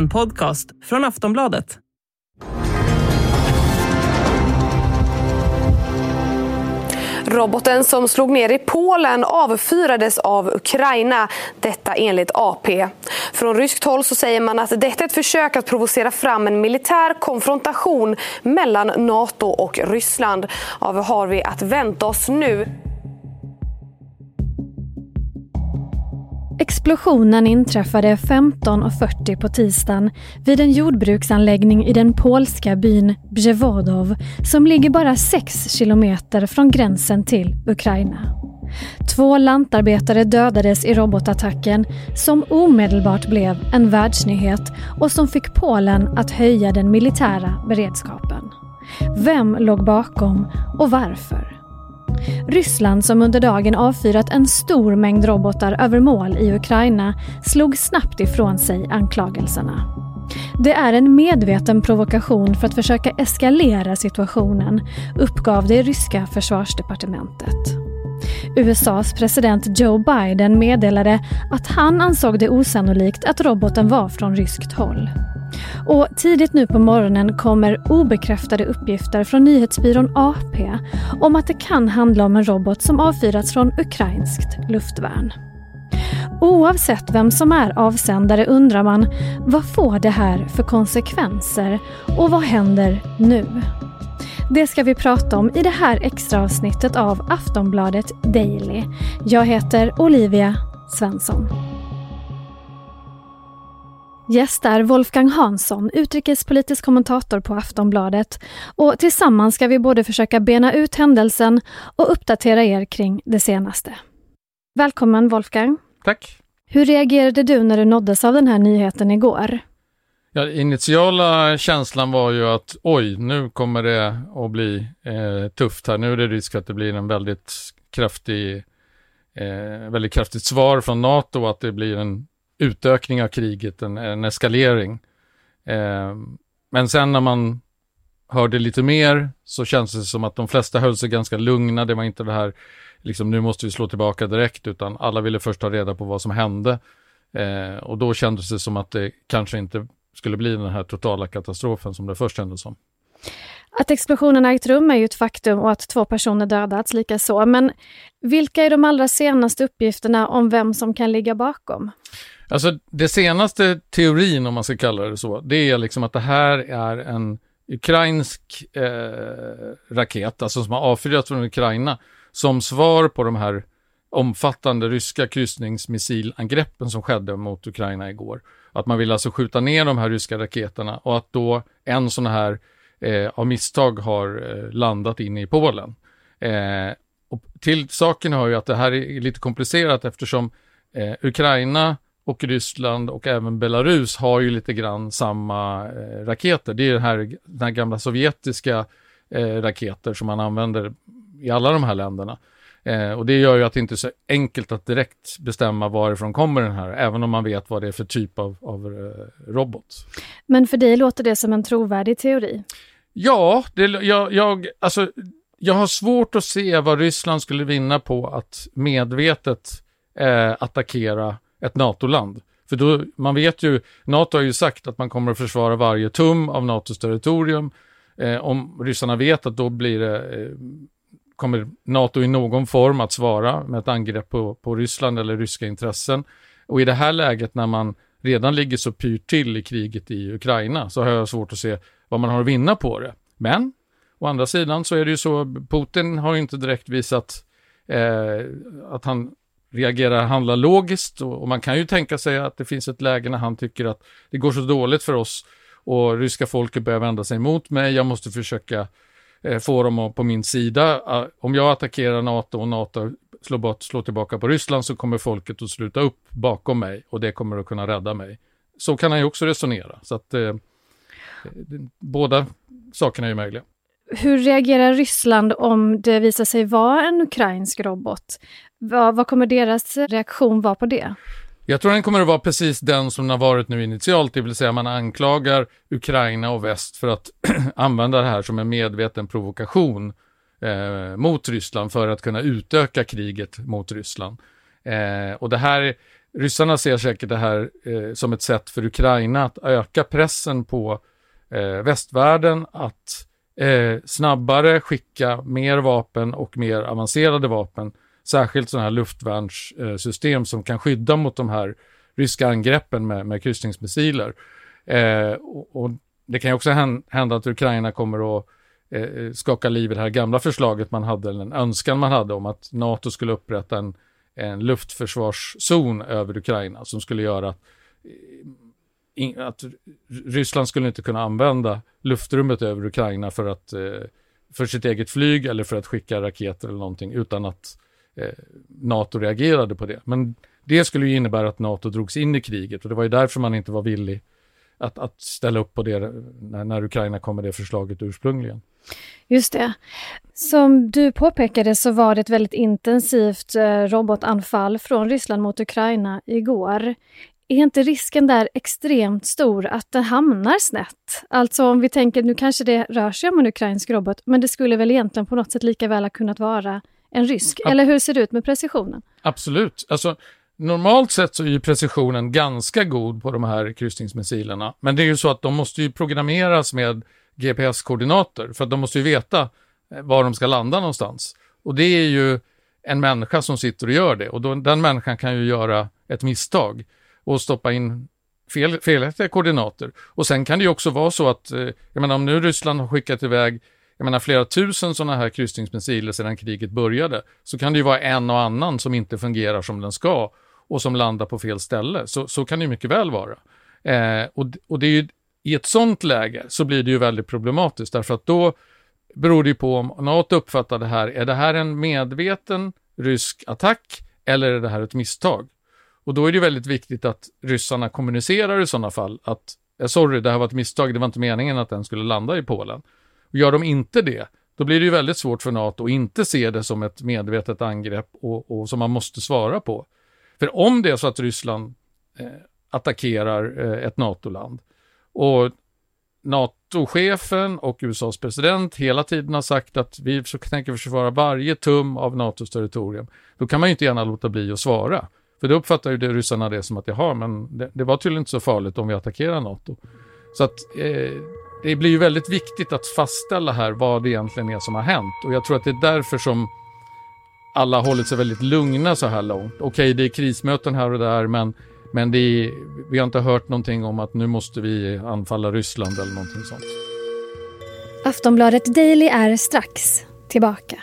En podcast från Aftonbladet. Roboten som slog ner i Polen avfyrades av Ukraina. Detta enligt AP. Från ryskt håll så säger man att detta är ett försök att provocera fram en militär konfrontation mellan Nato och Ryssland. Ja, vad har vi att vänta oss nu? Explosionen inträffade 15.40 på tisdagen vid en jordbruksanläggning i den polska byn Brzewodov som ligger bara 6 kilometer från gränsen till Ukraina. Två lantarbetare dödades i robotattacken som omedelbart blev en världsnyhet och som fick Polen att höja den militära beredskapen. Vem låg bakom och varför? Ryssland som under dagen avfyrat en stor mängd robotar över mål i Ukraina slog snabbt ifrån sig anklagelserna. Det är en medveten provokation för att försöka eskalera situationen, uppgav det ryska försvarsdepartementet. USAs president Joe Biden meddelade att han ansåg det osannolikt att roboten var från ryskt håll. Och tidigt nu på morgonen kommer obekräftade uppgifter från nyhetsbyrån AP om att det kan handla om en robot som avfyrats från ukrainskt luftvärn. Oavsett vem som är avsändare undrar man vad får det här för konsekvenser och vad händer nu? Det ska vi prata om i det här extra avsnittet av Aftonbladet Daily. Jag heter Olivia Svensson. Gäst är Wolfgang Hansson, utrikespolitisk kommentator på Aftonbladet. Och tillsammans ska vi både försöka bena ut händelsen och uppdatera er kring det senaste. Välkommen Wolfgang. Tack. Hur reagerade du när du nåddes av den här nyheten igår? Ja, initiala känslan var ju att oj, nu kommer det att bli eh, tufft här. Nu är det risk att det blir en väldigt kraftig, eh, väldigt kraftigt svar från NATO, att det blir en utökning av kriget, en, en eskalering. Eh, men sen när man hörde lite mer så känns det som att de flesta höll sig ganska lugna. Det var inte det här, liksom nu måste vi slå tillbaka direkt, utan alla ville först ta reda på vad som hände. Eh, och då kändes det som att det kanske inte skulle bli den här totala katastrofen som det först kändes som. Att explosionen ägt rum är ju ett faktum och att två personer dödats likaså. Men vilka är de allra senaste uppgifterna om vem som kan ligga bakom? Alltså det senaste teorin, om man ska kalla det så, det är liksom att det här är en ukrainsk eh, raket, alltså som har avfyrats från Ukraina, som svar på de här omfattande ryska kryssningsmissilangreppen som skedde mot Ukraina igår. Att man vill alltså skjuta ner de här ryska raketerna och att då en sån här eh, av misstag har eh, landat inne i Polen. Eh, och till saken hör ju att det här är lite komplicerat eftersom eh, Ukraina och Ryssland och även Belarus har ju lite grann samma eh, raketer. Det är den här, den här gamla sovjetiska eh, raketer som man använder i alla de här länderna. Eh, och det gör ju att det inte är så enkelt att direkt bestämma varifrån kommer den här, även om man vet vad det är för typ av, av eh, robot. Men för dig låter det som en trovärdig teori? Ja, det, jag, jag, alltså, jag har svårt att se vad Ryssland skulle vinna på att medvetet eh, attackera ett NATO-land. För då, man vet ju, NATO har ju sagt att man kommer att försvara varje tum av NATOs territorium. Eh, om ryssarna vet att då blir det, eh, kommer NATO i någon form att svara med ett angrepp på, på Ryssland eller ryska intressen. Och i det här läget när man redan ligger så pyrt till i kriget i Ukraina så har jag svårt att se vad man har att vinna på det. Men å andra sidan så är det ju så, Putin har ju inte direkt visat eh, att han reagerar, handlar logiskt och, och, man kan ju tänka sig att det finns ett läge när han tycker att det går så dåligt för oss och ryska folket börjar vända sig emot mig, jag måste försöka eh, få dem på min sida. Ah, om jag attackerar NATO och NATO slår, bort, slår tillbaka på Ryssland så kommer folket att sluta upp bakom mig och det kommer att kunna rädda mig. Så kan han ju också resonera. Så att eh, eh båda sakerna är möjliga. Hur reagerar Ryssland om det visar sig vara en ukrainsk robot? Vad, vad kommer deras reaktion vara på det? Jag tror den kommer att vara precis den som den har varit nu initialt, det vill säga man anklagar Ukraina och väst för att använda det här som en medveten provokation eh, mot Ryssland för att kunna utöka kriget mot Ryssland. Eh, och det här ryssarna ser säkert det här eh, som ett sätt för Ukraina att öka pressen på eh, västvärlden att eh, snabbare skicka mer vapen och mer avancerade vapen. Särskilt sådana här luftvärnssystem som kan skydda mot de här ryska angreppen med, med kryssningsmissiler. Eh, och, och, det kan ju också hända att Ukraina kommer att eh, skaka liv i det här gamla förslaget man hade, eller en önskan man hade om att NATO skulle upprätta en, en luftförsvarszon över Ukraina som skulle göra att, eh, in, att Ryssland skulle inte kunna använda luftrummet över Ukraina för att eh, för sitt eget flyg eller för att skicka raketer eller någonting utan att eh, NATO reagerade på det. Men det skulle ju innebära att NATO drogs in i kriget och det var ju därför man inte var villig att, att ställa upp på det när, när Ukraina kom med det förslaget ursprungligen. Just det. Som du påpekade så var det ett väldigt intensivt eh, robotanfall från Ryssland mot Ukraina igår. Är inte risken där extremt stor att det hamnar snett? Alltså om vi tänker, nu kanske det rör sig om en ukrainsk robot, men det skulle väl egentligen på något sätt lika väl ha kunnat vara en rysk? Eller hur ser det ut med precisionen? Absolut. Alltså, Normalt sett så är ju precisionen ganska god på de här kryssningsmissilerna. Men det är ju så att de måste ju programmeras med GPS-koordinater för att de måste ju veta eh, var de ska landa någonstans. Och det är ju en människa som sitter och gör det och då, den människan kan ju göra ett misstag och stoppa in fel, felaktiga koordinater. Och sen kan det ju också vara så att, eh, jag menar om nu Ryssland har skickat iväg jag menar flera tusen sådana här kryssningsmissiler sedan kriget började, så kan det ju vara en och annan som inte fungerar som den ska och som landar på fel ställe. Så, så kan det ju mycket väl vara. Eh, och, och det är ju, i ett sådant läge så blir det ju väldigt problematiskt därför att då beror det ju på om NATO uppfattar det här, är det här en medveten rysk attack eller är det här ett misstag? Och då är det väldigt viktigt att ryssarna kommunicerar i sådana fall att eh, sorry, det här var ett misstag, det var inte meningen att den skulle landa i Polen. Och gör de inte det, då blir det ju väldigt svårt för NATO att inte se det som ett medvetet angrepp och, och som man måste svara på. För om det är så att Ryssland eh, attackerar eh, ett NATO-land och NATO-chefen och USAs president hela tiden har sagt att vi tänker försvara varje tum av NATOs territorium, då kan man ju inte gärna låta bli att svara. För då uppfattar ju det ryssarna det som att jaha, men det, det var tydligen inte så farligt om vi attackerar NATO. Så att eh, det blir ju väldigt viktigt att fastställa här vad det egentligen är som har hänt och jag tror att det är därför som alla har hållit sig väldigt lugna så här långt. Okej, okay, det är krismöten här och där, men, men är, vi har inte hört någonting om att nu måste vi anfalla Ryssland eller någonting sånt. Aftonbladet Daily är strax tillbaka.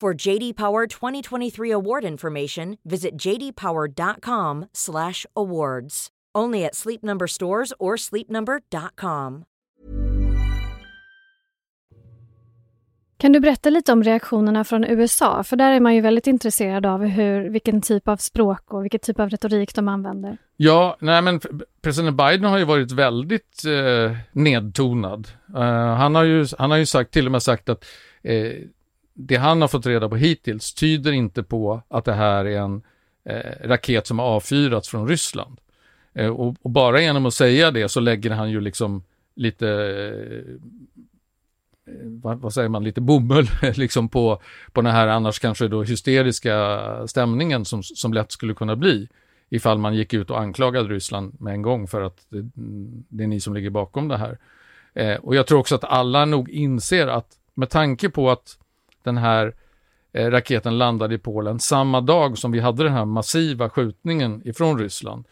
For JD Power 2023 award information, visit jdpower.com/awards. Only at Sleep Number stores or sleepnumber.com. Kan du berätta lite om reaktionerna från USA? För där är man ju väldigt intresserad av hur, vilken typ av språk och vilken typ av retorik de använder. Ja, nej men president Biden har ju varit väldigt eh, nedtonad. Uh, han, har ju, han har ju sagt, till och med sagt att eh, det han har fått reda på hittills tyder inte på att det här är en eh, raket som har avfyrats från Ryssland. Eh, och, och, bara genom att säga det så lägger han ju liksom lite, eh, eh vad, vad, säger man, lite bomull liksom på, på den här annars kanske då hysteriska stämningen som, som lätt skulle kunna bli ifall man gick ut och anklagade Ryssland med en gång för att det, det är ni som ligger bakom det här. Eh, och jag tror också att alla nog inser att med tanke på att den här eh, raketen landade i Polen samma dag som vi hade den här massiva skjutningen ifrån Ryssland,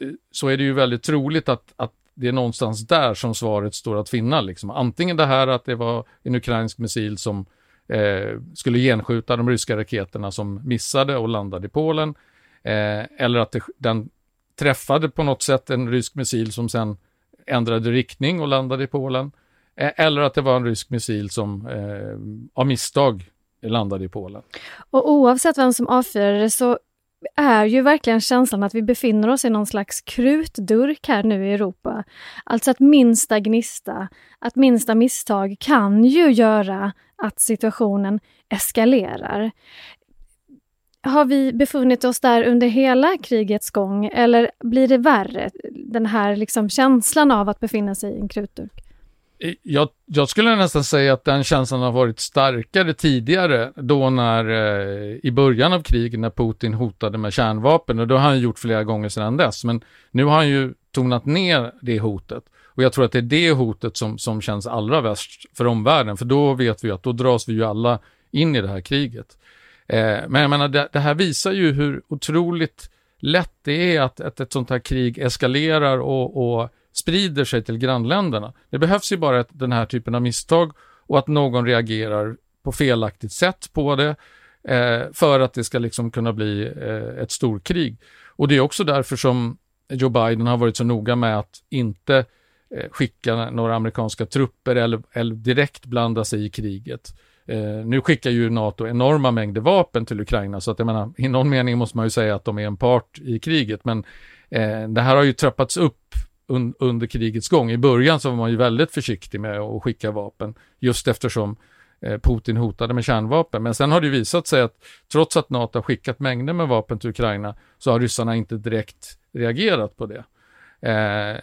eh, så är det ju väldigt troligt att, att det är någonstans där som svaret står att finna. Liksom. Antingen det här att det var en ukrainsk missil som eh, skulle genskjuta de ryska raketerna som missade och landade i Polen. Eh, eller att det, den träffade på något sätt en rysk missil som sen ändrade riktning och landade i Polen. Eh, eller att det var en rysk missil som eh, av misstag landade i Polen. Och oavsett vem som avfyrade det så är ju verkligen känslan att vi befinner oss i någon slags krutdurk här nu i Europa. Alltså att minsta gnista, att minsta misstag kan ju göra att situationen eskalerar. Har vi befunnit oss där under hela krigets gång eller blir det värre? Den här liksom känslan av att befinna sig i en krutdurk? Eh, jag, jag, skulle nästan säga att den känslan har varit starkare tidigare, då när eh, i början av kriget när Putin hotade med kärnvapen och då har han gjort flera gånger sedan dess. Men nu har han ju tonat ner det hotet och jag tror att det är det hotet som, som känns allra värst för omvärlden, för då vet vi att då dras vi ju alla in i det här kriget. Eh, men jag menar, det, det, här visar ju hur otroligt lätt det är att, att ett sånt här krig eskalerar och, och sprider sig till grannländerna. Det behövs ju bara ett, den här typen av misstag och att någon reagerar på felaktigt sätt på det eh, för att det ska liksom kunna bli eh, ett storkrig. Och det är också därför som Joe Biden har varit så noga med att inte eh, skicka några amerikanska trupper eller, eller direkt blanda sig i kriget. Eh, nu skickar ju NATO enorma mängder vapen till Ukraina, så att jag menar, i någon mening måste man ju säga att de är en part i kriget, men eh, det här har ju trappats upp un, under krigets gång. I början så var man ju väldigt försiktig med att skicka vapen, just eftersom eh, Putin hotade med kärnvapen. Men sen har det visat sig att trots att NATO har skickat mängder med vapen till Ukraina så har ryssarna inte direkt reagerat på det. Eh,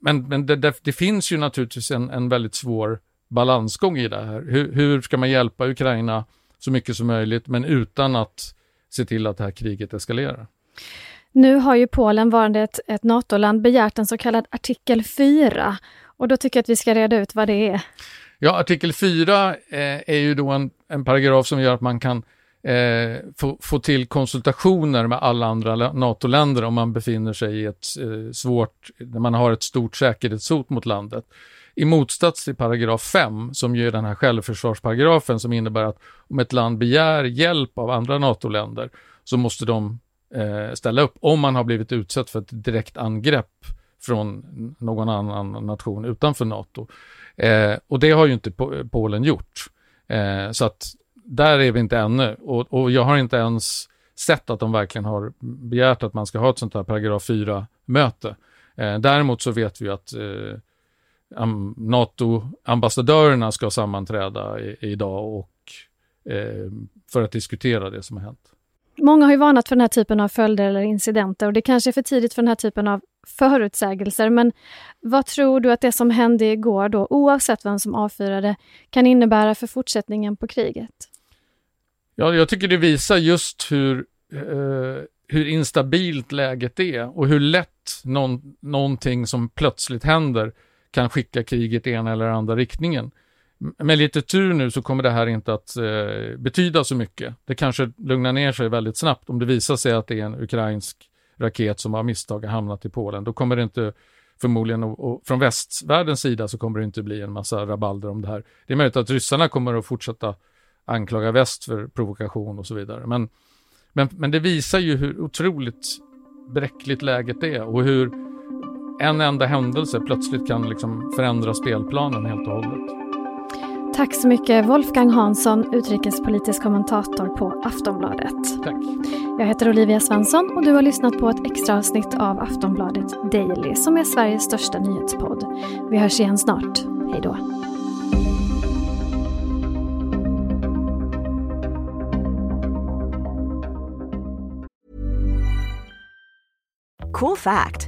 men men det, det, det, finns ju naturligtvis en, en väldigt svår balansgång i det här. Hur, hur ska man hjälpa Ukraina så mycket som möjligt, men utan att se till att det här kriget eskalerar? Nu har ju Polen, varande ett, ett NATO-land, begärt en så kallad artikel 4. Och då tycker jag att vi ska reda ut vad det är. Ja, artikel 4 eh, är ju då en, en paragraf som gör att man kan eh, få, få till konsultationer med alla andra NATO-länder om man befinner sig i ett eh, svårt, när man har ett stort säkerhetshot mot landet. I motsats till paragraf 5 som ju är den här självförsvarsparagrafen som innebär att om ett land begär hjälp av andra NATO-länder så måste de eh, ställa upp om man har blivit utsatt för ett direkt angrepp från någon annan nation utanför NATO. Eh, och det har ju inte Polen gjort. Eh, så att där är vi inte ännu. Och, och, jag har inte ens sett att de verkligen har begärt att man ska ha ett sånt här paragraf 4-möte. Eh, däremot så vet vi att eh, NATO-ambassadörerna ska sammanträda i, idag och, eh, för att diskutera det som har hänt. Många har ju varnat för den här typen av följder eller incidenter och det kanske är för tidigt för den här typen av förutsägelser, men vad tror du att det som hände igår då, oavsett vem som avfyrade, kan innebära för fortsättningen på kriget? Ja, jag tycker det visar just hur, eh, hur instabilt läget är och hur lätt någon, någonting som plötsligt händer kan skicka kriget i ena eller andra riktningen. Med lite tur nu så kommer det här inte att eh, betyda så mycket. Det kanske lugnar ner sig väldigt snabbt om det visar sig att det är en ukrainsk raket som av misstag har hamnat i Polen. Då kommer det inte förmodligen, och, och från västvärldens sida så kommer det inte bli en massa rabalder om det här. Det är möjligt att ryssarna kommer att fortsätta anklaga väst för provokation och så vidare. Men, men, men det visar ju hur otroligt bräckligt läget är och hur en enda händelse plötsligt kan liksom förändra spelplanen helt och hållet. Tack så mycket Wolfgang Hansson, utrikespolitisk kommentator på Aftonbladet. Tack. Jag heter Olivia Svensson och du har lyssnat på ett extra avsnitt av Aftonbladet Daily som är Sveriges största nyhetspodd. Vi hörs igen snart. Hej då. Cool fact